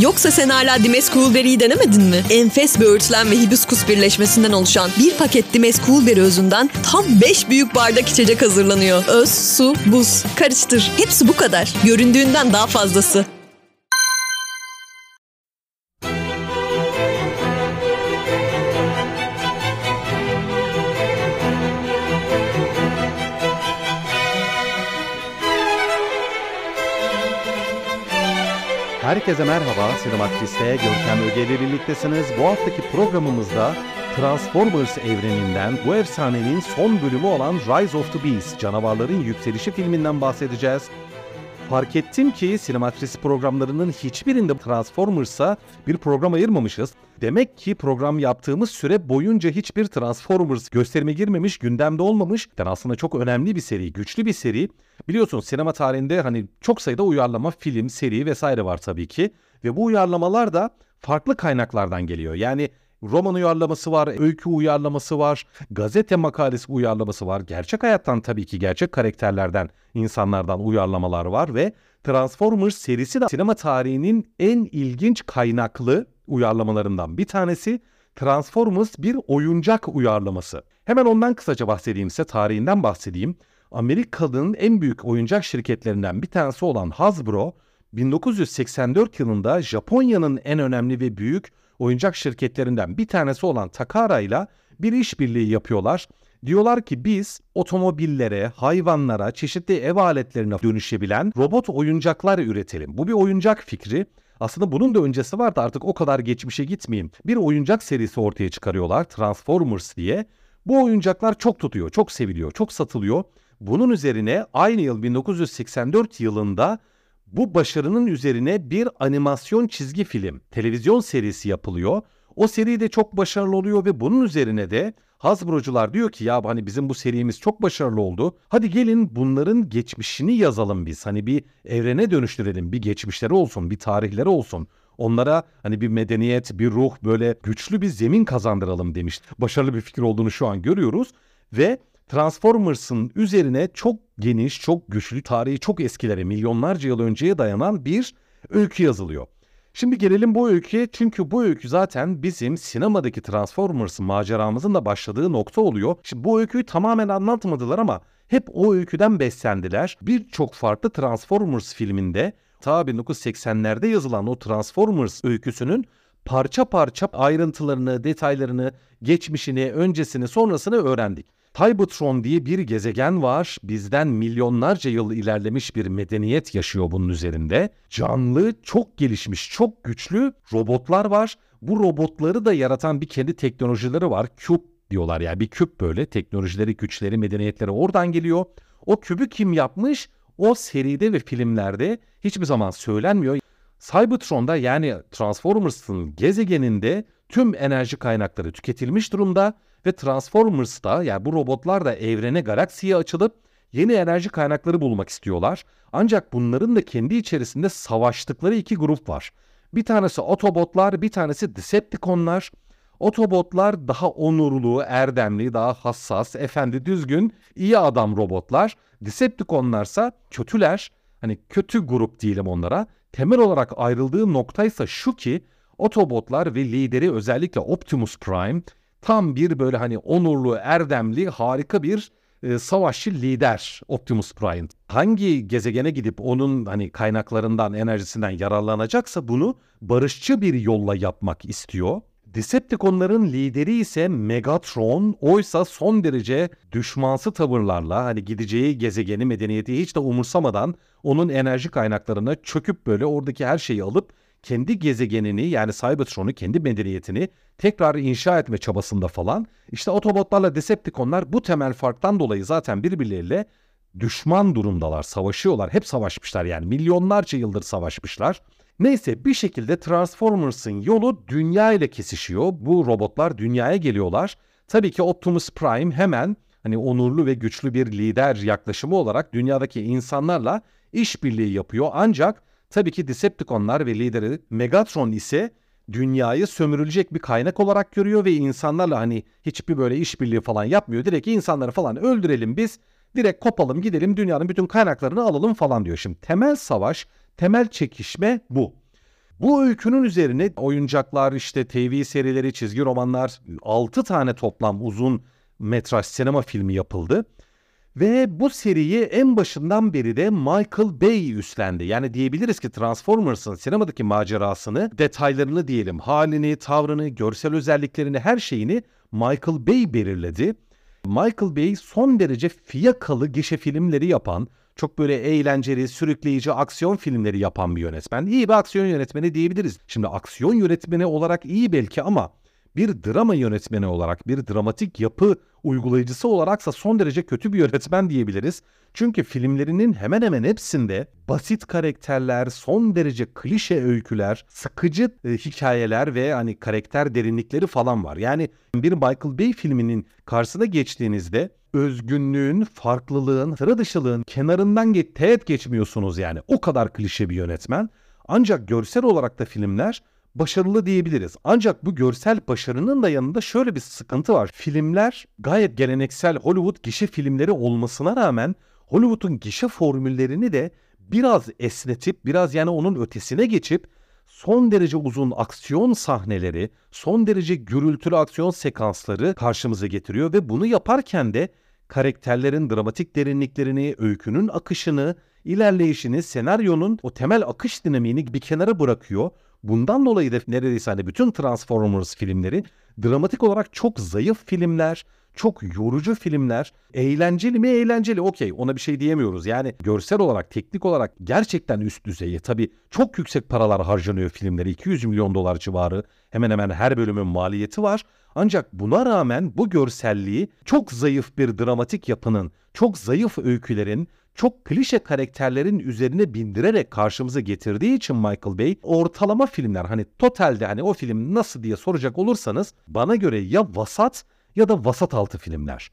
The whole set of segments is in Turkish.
Yoksa sen hala Dimes Coolberry'i denemedin mi? Enfes böğürtlen ve hibiskus birleşmesinden oluşan bir paket Dimes Coolberry özünden tam 5 büyük bardak içecek hazırlanıyor. Öz, su, buz. Karıştır. Hepsi bu kadar. Göründüğünden daha fazlası. Herkese merhaba, Sinematris'te Görkem Öge birliktesiniz. Bu haftaki programımızda Transformers evreninden bu efsanenin son bölümü olan Rise of the Beast, Canavarların Yükselişi filminden bahsedeceğiz. Fark ettim ki Sinematris programlarının hiçbirinde Transformers'a bir program ayırmamışız. Demek ki program yaptığımız süre boyunca hiçbir Transformers gösterime girmemiş, gündemde olmamış. Yani aslında çok önemli bir seri, güçlü bir seri. Biliyorsun sinema tarihinde hani çok sayıda uyarlama, film, seri vesaire var tabii ki. Ve bu uyarlamalar da farklı kaynaklardan geliyor. Yani roman uyarlaması var, öykü uyarlaması var, gazete makalesi uyarlaması var. Gerçek hayattan tabii ki gerçek karakterlerden, insanlardan uyarlamalar var ve Transformers serisi de sinema tarihinin en ilginç kaynaklı uyarlamalarından bir tanesi. Transformers bir oyuncak uyarlaması. Hemen ondan kısaca bahsedeyim size, tarihinden bahsedeyim. Amerika'nın en büyük oyuncak şirketlerinden bir tanesi olan Hasbro, 1984 yılında Japonya'nın en önemli ve büyük oyuncak şirketlerinden bir tanesi olan Takara ile bir işbirliği yapıyorlar. Diyorlar ki biz otomobillere, hayvanlara, çeşitli ev aletlerine dönüşebilen robot oyuncaklar üretelim. Bu bir oyuncak fikri. Aslında bunun da öncesi vardı artık o kadar geçmişe gitmeyeyim. Bir oyuncak serisi ortaya çıkarıyorlar Transformers diye. Bu oyuncaklar çok tutuyor, çok seviliyor, çok satılıyor. Bunun üzerine aynı yıl 1984 yılında bu başarının üzerine bir animasyon çizgi film, televizyon serisi yapılıyor. O seri de çok başarılı oluyor ve bunun üzerine de Hasbro'cular diyor ki ya hani bizim bu serimiz çok başarılı oldu. Hadi gelin bunların geçmişini yazalım biz. Hani bir evrene dönüştürelim. Bir geçmişleri olsun, bir tarihleri olsun. Onlara hani bir medeniyet, bir ruh böyle güçlü bir zemin kazandıralım demiş. Başarılı bir fikir olduğunu şu an görüyoruz ve Transformers'ın üzerine çok geniş, çok güçlü, tarihi çok eskilere, milyonlarca yıl önceye dayanan bir öykü yazılıyor. Şimdi gelelim bu öyküye çünkü bu öykü zaten bizim sinemadaki Transformers maceramızın da başladığı nokta oluyor. Şimdi bu öyküyü tamamen anlatmadılar ama hep o öyküden beslendiler. Birçok farklı Transformers filminde ta 1980'lerde yazılan o Transformers öyküsünün parça parça ayrıntılarını, detaylarını, geçmişini, öncesini, sonrasını öğrendik. Cybertron diye bir gezegen var. Bizden milyonlarca yıl ilerlemiş bir medeniyet yaşıyor bunun üzerinde. Canlı, çok gelişmiş, çok güçlü robotlar var. Bu robotları da yaratan bir kendi teknolojileri var. Küp diyorlar yani bir küp böyle teknolojileri, güçleri, medeniyetleri oradan geliyor. O kübü kim yapmış? O seride ve filmlerde hiçbir zaman söylenmiyor. Cybertron'da yani Transformers'ın gezegeninde tüm enerji kaynakları tüketilmiş durumda ve Transformers'ta yani bu robotlar da evrene galaksiye açılıp yeni enerji kaynakları bulmak istiyorlar. Ancak bunların da kendi içerisinde savaştıkları iki grup var. Bir tanesi Autobotlar, bir tanesi Decepticonlar. Autobotlar daha onurlu, erdemli, daha hassas, efendi, düzgün, iyi adam robotlar. Decepticonlarsa kötüler. Hani kötü grup diyelim onlara. Temel olarak ayrıldığı noktaysa şu ki Autobotlar ve lideri özellikle Optimus Prime tam bir böyle hani onurlu, erdemli, harika bir e, savaşçı lider Optimus Prime. Hangi gezegene gidip onun hani kaynaklarından, enerjisinden yararlanacaksa bunu barışçı bir yolla yapmak istiyor. Decepticonların lideri ise Megatron. Oysa son derece düşmansı tavırlarla hani gideceği gezegeni medeniyeti hiç de umursamadan onun enerji kaynaklarına çöküp böyle oradaki her şeyi alıp kendi gezegenini yani Cybertron'u kendi medeniyetini tekrar inşa etme çabasında falan. İşte Autobotlarla Decepticonlar bu temel farktan dolayı zaten birbirleriyle düşman durumdalar, savaşıyorlar. Hep savaşmışlar yani milyonlarca yıldır savaşmışlar. Neyse bir şekilde Transformers'ın yolu dünya ile kesişiyor. Bu robotlar dünyaya geliyorlar. Tabii ki Optimus Prime hemen hani onurlu ve güçlü bir lider yaklaşımı olarak dünyadaki insanlarla işbirliği yapıyor. Ancak tabii ki Decepticonlar ve lideri Megatron ise dünyayı sömürülecek bir kaynak olarak görüyor ve insanlarla hani hiçbir böyle işbirliği falan yapmıyor. Direkt insanları falan öldürelim biz. Direkt kopalım gidelim dünyanın bütün kaynaklarını alalım falan diyor. Şimdi temel savaş, temel çekişme bu. Bu öykünün üzerine oyuncaklar, işte TV serileri, çizgi romanlar 6 tane toplam uzun metraj sinema filmi yapıldı. Ve bu seriyi en başından beri de Michael Bay üstlendi. Yani diyebiliriz ki Transformers'ın sinemadaki macerasını, detaylarını diyelim, halini, tavrını, görsel özelliklerini, her şeyini Michael Bay belirledi. Michael Bay son derece fiyakalı gişe filmleri yapan, çok böyle eğlenceli, sürükleyici aksiyon filmleri yapan bir yönetmen. İyi bir aksiyon yönetmeni diyebiliriz. Şimdi aksiyon yönetmeni olarak iyi belki ama bir drama yönetmeni olarak, bir dramatik yapı uygulayıcısı olaraksa son derece kötü bir yönetmen diyebiliriz. Çünkü filmlerinin hemen hemen hepsinde basit karakterler, son derece klişe öyküler, sıkıcı e, hikayeler ve hani karakter derinlikleri falan var. Yani bir Michael Bay filminin karşısına geçtiğinizde özgünlüğün, farklılığın, sıra dışılığın kenarından ge- teğet geçmiyorsunuz yani. O kadar klişe bir yönetmen. Ancak görsel olarak da filmler başarılı diyebiliriz. Ancak bu görsel başarının da yanında şöyle bir sıkıntı var. Filmler gayet geleneksel Hollywood gişe filmleri olmasına rağmen Hollywood'un gişe formüllerini de biraz esnetip biraz yani onun ötesine geçip son derece uzun aksiyon sahneleri, son derece gürültülü aksiyon sekansları karşımıza getiriyor ve bunu yaparken de karakterlerin dramatik derinliklerini, öykünün akışını, ilerleyişini, senaryonun o temel akış dinamiğini bir kenara bırakıyor. Bundan dolayı da neredeyse hani bütün Transformers filmleri dramatik olarak çok zayıf filmler, çok yorucu filmler. Eğlenceli mi eğlenceli okey ona bir şey diyemiyoruz. Yani görsel olarak, teknik olarak gerçekten üst düzey. Tabii çok yüksek paralar harcanıyor filmleri. 200 milyon dolar civarı hemen hemen her bölümün maliyeti var. Ancak buna rağmen bu görselliği çok zayıf bir dramatik yapının, çok zayıf öykülerin, çok klişe karakterlerin üzerine bindirerek karşımıza getirdiği için Michael Bay ortalama filmler hani totalde hani o film nasıl diye soracak olursanız bana göre ya vasat ya da vasat altı filmler.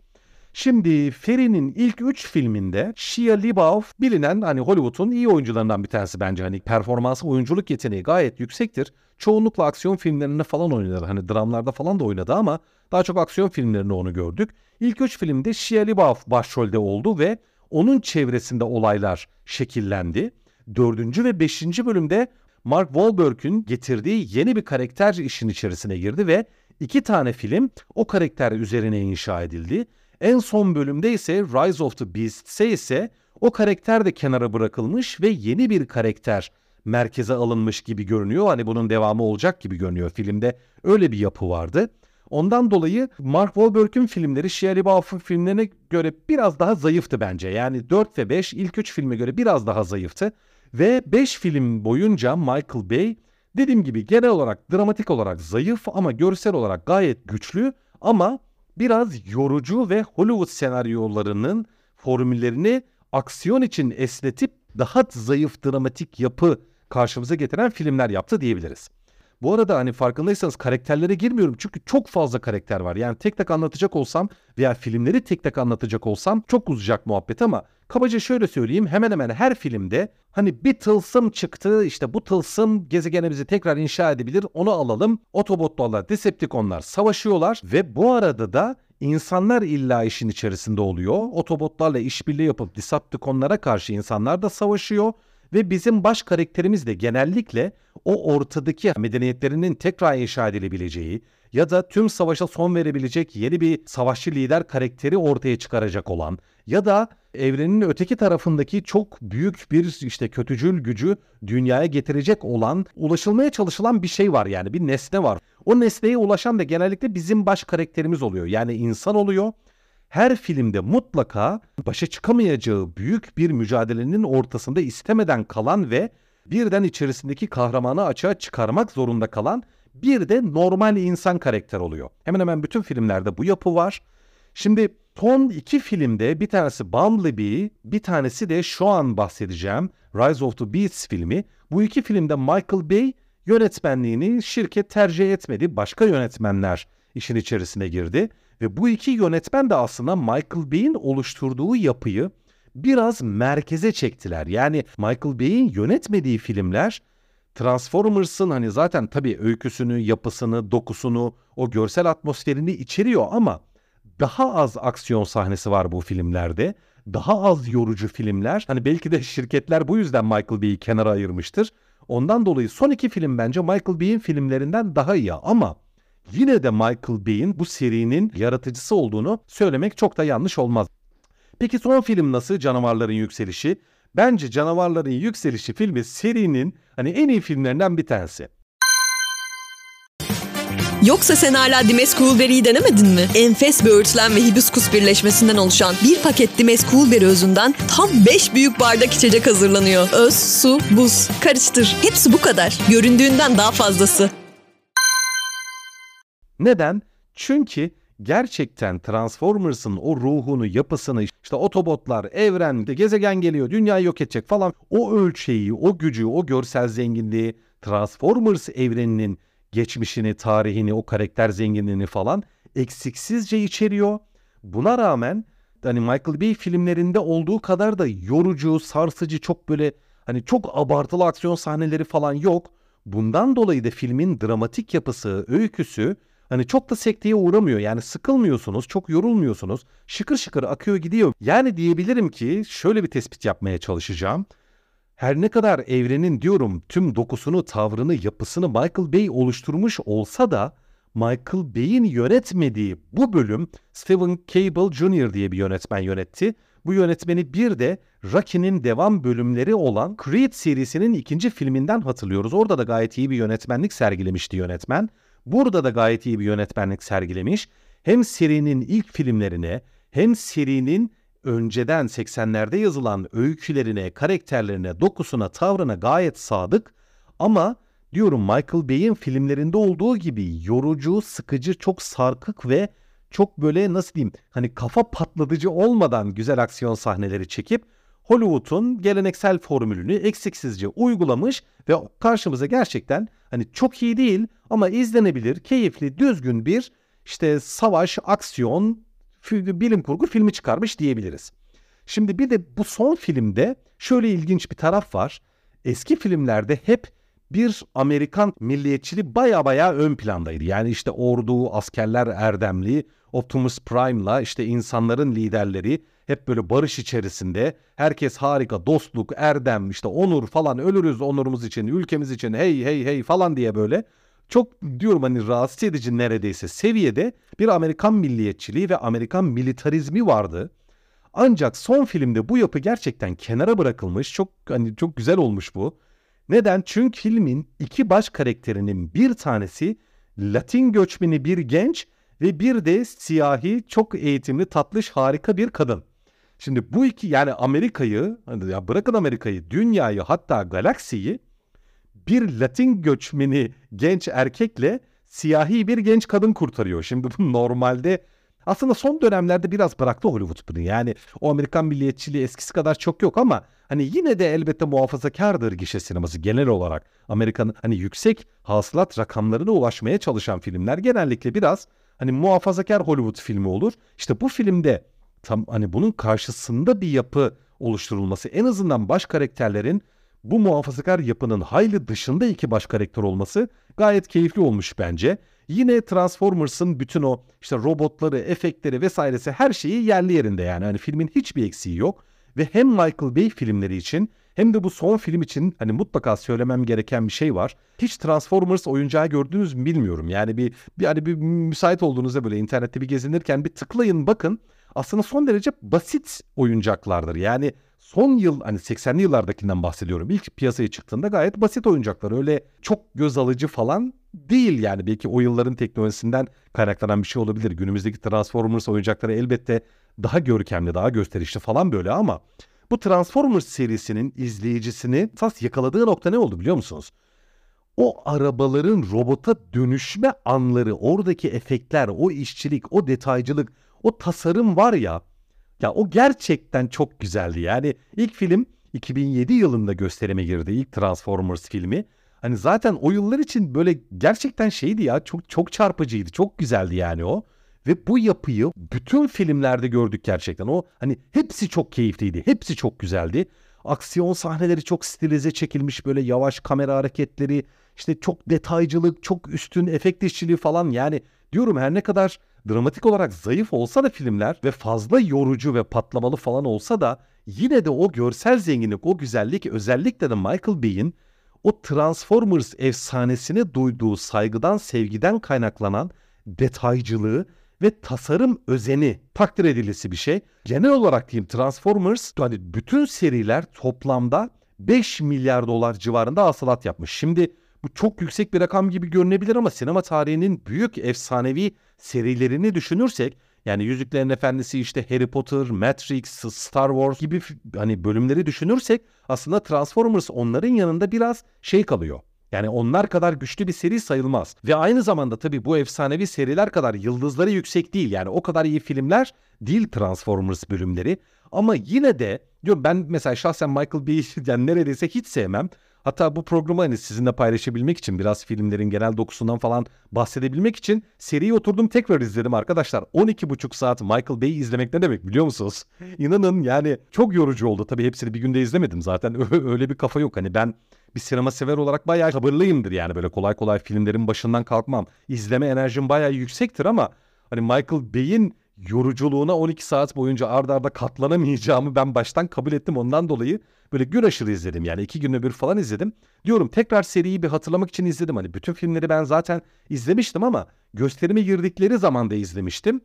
Şimdi Feri'nin ilk 3 filminde Shia LaBeouf bilinen hani Hollywood'un iyi oyuncularından bir tanesi bence. Hani performansı, oyunculuk yeteneği gayet yüksektir. Çoğunlukla aksiyon filmlerinde falan oynadı. Hani dramlarda falan da oynadı ama daha çok aksiyon filmlerinde onu gördük. İlk 3 filmde Shia LaBeouf başrolde oldu ve onun çevresinde olaylar şekillendi. Dördüncü ve beşinci bölümde Mark Wahlberg'ün getirdiği yeni bir karakter işin içerisine girdi ve iki tane film o karakter üzerine inşa edildi. En son bölümde ise Rise of the Beast'se ise o karakter de kenara bırakılmış ve yeni bir karakter merkeze alınmış gibi görünüyor. Hani bunun devamı olacak gibi görünüyor filmde. Öyle bir yapı vardı. Ondan dolayı Mark Wahlberg'ün filmleri Shia LaBeouf'un filmlerine göre biraz daha zayıftı bence. Yani 4 ve 5 ilk 3 filme göre biraz daha zayıftı. Ve 5 film boyunca Michael Bay dediğim gibi genel olarak dramatik olarak zayıf ama görsel olarak gayet güçlü ama biraz yorucu ve Hollywood senaryolarının formüllerini aksiyon için esnetip daha zayıf dramatik yapı karşımıza getiren filmler yaptı diyebiliriz. Bu arada hani farkındaysanız karakterlere girmiyorum çünkü çok fazla karakter var. Yani tek tek anlatacak olsam veya filmleri tek tek anlatacak olsam çok uzayacak muhabbet ama kabaca şöyle söyleyeyim hemen hemen her filmde hani bir tılsım çıktı işte bu tılsım gezegenimizi tekrar inşa edebilir onu alalım. Otobotlarla Decepticonlar savaşıyorlar ve bu arada da insanlar illa işin içerisinde oluyor. Otobotlarla işbirliği yapıp Decepticonlara karşı insanlar da savaşıyor ve bizim baş karakterimiz de genellikle o ortadaki medeniyetlerinin tekrar inşa edilebileceği ya da tüm savaşa son verebilecek yeni bir savaşçı lider karakteri ortaya çıkaracak olan ya da evrenin öteki tarafındaki çok büyük bir işte kötücül gücü dünyaya getirecek olan ulaşılmaya çalışılan bir şey var yani bir nesne var. O nesneye ulaşan da genellikle bizim baş karakterimiz oluyor. Yani insan oluyor her filmde mutlaka başa çıkamayacağı büyük bir mücadelenin ortasında istemeden kalan ve birden içerisindeki kahramanı açığa çıkarmak zorunda kalan bir de normal insan karakter oluyor. Hemen hemen bütün filmlerde bu yapı var. Şimdi son iki filmde bir tanesi Bumblebee, bir tanesi de şu an bahsedeceğim Rise of the Beasts filmi. Bu iki filmde Michael Bay yönetmenliğini şirket tercih etmedi. Başka yönetmenler işin içerisine girdi. Ve bu iki yönetmen de aslında Michael Bay'in oluşturduğu yapıyı biraz merkeze çektiler. Yani Michael Bay'in yönetmediği filmler Transformers'ın hani zaten tabii öyküsünü, yapısını, dokusunu, o görsel atmosferini içeriyor ama daha az aksiyon sahnesi var bu filmlerde. Daha az yorucu filmler. Hani belki de şirketler bu yüzden Michael Bay'i kenara ayırmıştır. Ondan dolayı son iki film bence Michael Bay'in filmlerinden daha iyi ama yine de Michael Bay'in bu serinin yaratıcısı olduğunu söylemek çok da yanlış olmaz. Peki son film nasıl? Canavarların Yükselişi. Bence Canavarların Yükselişi filmi serinin hani en iyi filmlerinden bir tanesi. Yoksa sen hala Dimes Coolberry'i denemedin mi? Enfes böğürtlen ve hibiskus birleşmesinden oluşan bir paket Dimes Coolberry özünden tam 5 büyük bardak içecek hazırlanıyor. Öz, su, buz. Karıştır. Hepsi bu kadar. Göründüğünden daha fazlası. Neden? Çünkü gerçekten Transformers'ın o ruhunu, yapısını, işte otobotlar, evren, gezegen geliyor, dünyayı yok edecek falan. O ölçeği, o gücü, o görsel zenginliği Transformers evreninin geçmişini, tarihini, o karakter zenginliğini falan eksiksizce içeriyor. Buna rağmen hani Michael Bay filmlerinde olduğu kadar da yorucu, sarsıcı, çok böyle hani çok abartılı aksiyon sahneleri falan yok. Bundan dolayı da filmin dramatik yapısı, öyküsü hani çok da sekteye uğramıyor. Yani sıkılmıyorsunuz, çok yorulmuyorsunuz. Şıkır şıkır akıyor gidiyor. Yani diyebilirim ki şöyle bir tespit yapmaya çalışacağım. Her ne kadar evrenin diyorum tüm dokusunu, tavrını, yapısını Michael Bay oluşturmuş olsa da Michael Bay'in yönetmediği bu bölüm Steven Cable Jr. diye bir yönetmen yönetti. Bu yönetmeni bir de Rocky'nin devam bölümleri olan Creed serisinin ikinci filminden hatırlıyoruz. Orada da gayet iyi bir yönetmenlik sergilemişti yönetmen. Burada da gayet iyi bir yönetmenlik sergilemiş. Hem serinin ilk filmlerine hem serinin önceden 80'lerde yazılan öykülerine, karakterlerine, dokusuna, tavrına gayet sadık ama diyorum Michael Bay'in filmlerinde olduğu gibi yorucu, sıkıcı, çok sarkık ve çok böyle nasıl diyeyim hani kafa patlatıcı olmadan güzel aksiyon sahneleri çekip Hollywood'un geleneksel formülünü eksiksizce uygulamış ve karşımıza gerçekten hani çok iyi değil ama izlenebilir, keyifli, düzgün bir işte savaş, aksiyon, bilim kurgu filmi çıkarmış diyebiliriz. Şimdi bir de bu son filmde şöyle ilginç bir taraf var. Eski filmlerde hep bir Amerikan milliyetçiliği baya baya ön plandaydı. Yani işte ordu, askerler erdemli, Optimus Prime'la işte insanların liderleri hep böyle barış içerisinde. Herkes harika, dostluk, erdem, işte onur falan ölürüz onurumuz için, ülkemiz için hey hey hey falan diye böyle çok diyorum hani rahatsız edici neredeyse seviyede bir Amerikan milliyetçiliği ve Amerikan militarizmi vardı. Ancak son filmde bu yapı gerçekten kenara bırakılmış. Çok hani çok güzel olmuş bu. Neden? Çünkü filmin iki baş karakterinin bir tanesi Latin göçmeni bir genç ve bir de siyahi, çok eğitimli, tatlış, harika bir kadın. Şimdi bu iki yani Amerika'yı, ya bırakın Amerika'yı, dünyayı hatta galaksiyi bir Latin göçmeni genç erkekle siyahi bir genç kadın kurtarıyor. Şimdi bu normalde aslında son dönemlerde biraz bıraktı Hollywood bunu. Yani o Amerikan milliyetçiliği eskisi kadar çok yok ama hani yine de elbette muhafazakardır gişe sineması genel olarak. Amerika'nın hani yüksek hasılat rakamlarına ulaşmaya çalışan filmler genellikle biraz hani muhafazakar Hollywood filmi olur. İşte bu filmde tam hani bunun karşısında bir yapı oluşturulması en azından baş karakterlerin bu muhafazakar yapının hayli dışında iki baş karakter olması gayet keyifli olmuş bence. Yine Transformers'ın bütün o işte robotları, efektleri vesairesi her şeyi yerli yerinde yani. Hani filmin hiçbir eksiği yok. Ve hem Michael Bay filmleri için hem de bu son film için hani mutlaka söylemem gereken bir şey var. Hiç Transformers oyuncağı gördünüz mü bilmiyorum. Yani bir, bir hani bir müsait olduğunuzda böyle internette bir gezinirken bir tıklayın bakın. Aslında son derece basit oyuncaklardır. Yani son yıl hani 80'li yıllardakinden bahsediyorum. İlk piyasaya çıktığında gayet basit oyuncaklar. Öyle çok göz alıcı falan değil yani. Belki o yılların teknolojisinden kaynaklanan bir şey olabilir. Günümüzdeki Transformers oyuncakları elbette daha görkemli, daha gösterişli falan böyle ama bu Transformers serisinin izleyicisini esas yakaladığı nokta ne oldu biliyor musunuz? O arabaların robota dönüşme anları, oradaki efektler, o işçilik, o detaycılık, o tasarım var ya ya o gerçekten çok güzeldi. Yani ilk film 2007 yılında gösterime girdi. ilk Transformers filmi. Hani zaten o yıllar için böyle gerçekten şeydi ya çok çok çarpıcıydı. Çok güzeldi yani o. Ve bu yapıyı bütün filmlerde gördük gerçekten. O hani hepsi çok keyifliydi. Hepsi çok güzeldi. Aksiyon sahneleri çok stilize çekilmiş böyle yavaş kamera hareketleri, işte çok detaycılık, çok üstün efekt işçiliği falan yani diyorum her ne kadar dramatik olarak zayıf olsa da filmler ve fazla yorucu ve patlamalı falan olsa da yine de o görsel zenginlik, o güzellik özellikle de Michael Bay'in o Transformers efsanesine duyduğu saygıdan, sevgiden kaynaklanan detaycılığı ve tasarım özeni takdir edilisi bir şey. Genel olarak diyeyim Transformers hani bütün seriler toplamda 5 milyar dolar civarında hasılat yapmış. Şimdi bu çok yüksek bir rakam gibi görünebilir ama sinema tarihinin büyük efsanevi serilerini düşünürsek yani Yüzüklerin Efendisi işte Harry Potter, Matrix, Star Wars gibi hani bölümleri düşünürsek aslında Transformers onların yanında biraz şey kalıyor. Yani onlar kadar güçlü bir seri sayılmaz. Ve aynı zamanda tabii bu efsanevi seriler kadar yıldızları yüksek değil. Yani o kadar iyi filmler değil Transformers bölümleri. Ama yine de diyorum ben mesela şahsen Michael Bay'i yani neredeyse hiç sevmem. Hatta bu programı hani sizinle paylaşabilmek için biraz filmlerin genel dokusundan falan bahsedebilmek için seriyi oturdum tekrar izledim arkadaşlar. 12,5 saat Michael Bay'i izlemek ne demek biliyor musunuz? İnanın yani çok yorucu oldu. Tabii hepsini bir günde izlemedim zaten. Öyle bir kafa yok. Hani ben bir sinema sever olarak bayağı sabırlıyımdır yani böyle kolay kolay filmlerin başından kalkmam. İzleme enerjim bayağı yüksektir ama hani Michael Bay'in yoruculuğuna 12 saat boyunca ardarda arda katlanamayacağımı ben baştan kabul ettim. Ondan dolayı böyle gün aşırı izledim yani iki günde bir falan izledim. Diyorum tekrar seriyi bir hatırlamak için izledim. Hani bütün filmleri ben zaten izlemiştim ama gösterime girdikleri zaman da izlemiştim.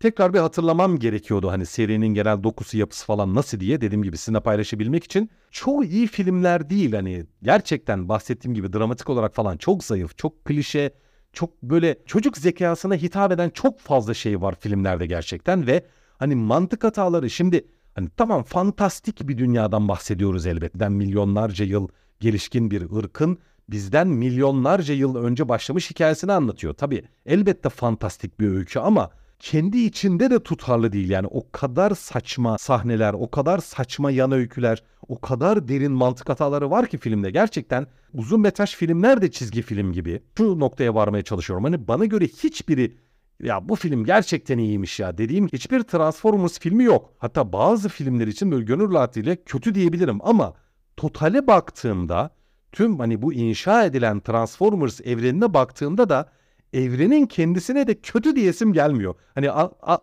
Tekrar bir hatırlamam gerekiyordu hani serinin genel dokusu yapısı falan nasıl diye dediğim gibi sizinle paylaşabilmek için. Çoğu iyi filmler değil hani gerçekten bahsettiğim gibi dramatik olarak falan çok zayıf, çok klişe, çok böyle çocuk zekasına hitap eden çok fazla şey var filmlerde gerçekten ve hani mantık hataları şimdi hani tamam fantastik bir dünyadan bahsediyoruz elbette. Milyonlarca yıl gelişkin bir ırkın bizden milyonlarca yıl önce başlamış hikayesini anlatıyor. Tabii elbette fantastik bir öykü ama kendi içinde de tutarlı değil. Yani o kadar saçma sahneler, o kadar saçma yan öyküler, o kadar derin mantık hataları var ki filmde. Gerçekten uzun metraj filmler de çizgi film gibi. Şu noktaya varmaya çalışıyorum. Hani bana göre hiçbiri ya bu film gerçekten iyiymiş ya dediğim hiçbir Transformers filmi yok. Hatta bazı filmler için böyle gönül rahatlığıyla kötü diyebilirim ama totale baktığımda tüm hani bu inşa edilen Transformers evrenine baktığımda da evrenin kendisine de kötü diyesim gelmiyor. Hani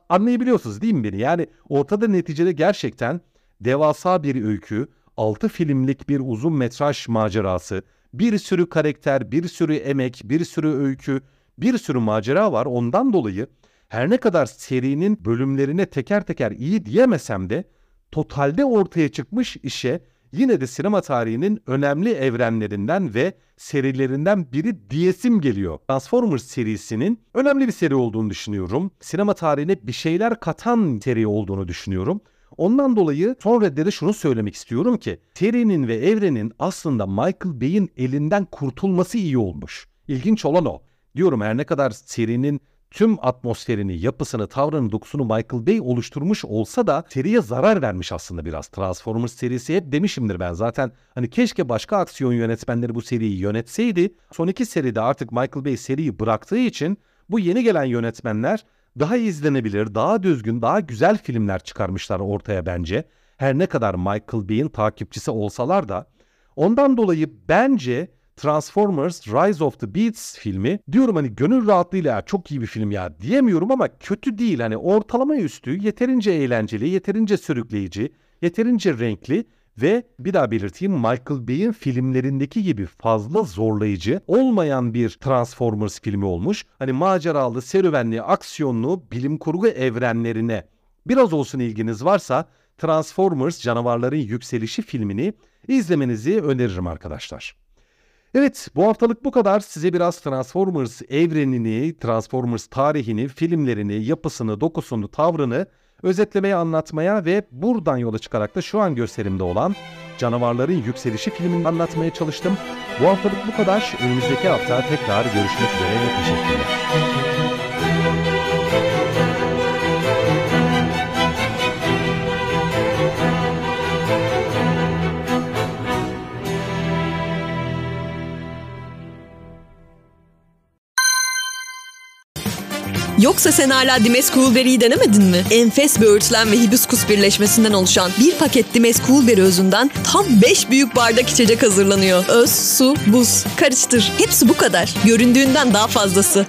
anlayabiliyorsunuz değil mi beni? Yani ortada neticede gerçekten devasa bir öykü, 6 filmlik bir uzun metraj macerası, bir sürü karakter, bir sürü emek, bir sürü öykü, bir sürü macera var. Ondan dolayı her ne kadar serinin bölümlerine teker teker iyi diyemesem de totalde ortaya çıkmış işe yine de sinema tarihinin önemli evrenlerinden ve serilerinden biri diyesim geliyor. Transformers serisinin önemli bir seri olduğunu düşünüyorum. Sinema tarihine bir şeyler katan seri olduğunu düşünüyorum. Ondan dolayı son reddede şunu söylemek istiyorum ki serinin ve evrenin aslında Michael Bay'in elinden kurtulması iyi olmuş. İlginç olan o. Diyorum her ne kadar serinin tüm atmosferini, yapısını, tavrını, dokusunu Michael Bay oluşturmuş olsa da seriye zarar vermiş aslında biraz. Transformers serisi hep demişimdir ben zaten. Hani keşke başka aksiyon yönetmenleri bu seriyi yönetseydi. Son iki seride artık Michael Bay seriyi bıraktığı için bu yeni gelen yönetmenler daha izlenebilir, daha düzgün, daha güzel filmler çıkarmışlar ortaya bence. Her ne kadar Michael Bay'in takipçisi olsalar da ondan dolayı bence Transformers Rise of the Beasts filmi diyorum hani gönül rahatlığıyla çok iyi bir film ya diyemiyorum ama kötü değil hani ortalama üstü yeterince eğlenceli, yeterince sürükleyici, yeterince renkli ve bir daha belirteyim Michael Bay'in filmlerindeki gibi fazla zorlayıcı olmayan bir Transformers filmi olmuş. Hani maceralı, serüvenli, aksiyonlu, bilim kurgu evrenlerine biraz olsun ilginiz varsa Transformers Canavarların Yükselişi filmini izlemenizi öneririm arkadaşlar. Evet bu haftalık bu kadar. Size biraz Transformers evrenini, Transformers tarihini, filmlerini, yapısını, dokusunu, tavrını özetlemeye, anlatmaya ve buradan yola çıkarak da şu an gösterimde olan Canavarların Yükselişi filmini anlatmaya çalıştım. Bu haftalık bu kadar. Önümüzdeki hafta tekrar görüşmek üzere. Teşekkürler. Yoksa sen hala Dimes Coolberry'i denemedin mi? Enfes böğürtlen ve hibiskus birleşmesinden oluşan bir paket Dimes Coolberry özünden tam 5 büyük bardak içecek hazırlanıyor. Öz, su, buz. Karıştır. Hepsi bu kadar. Göründüğünden daha fazlası.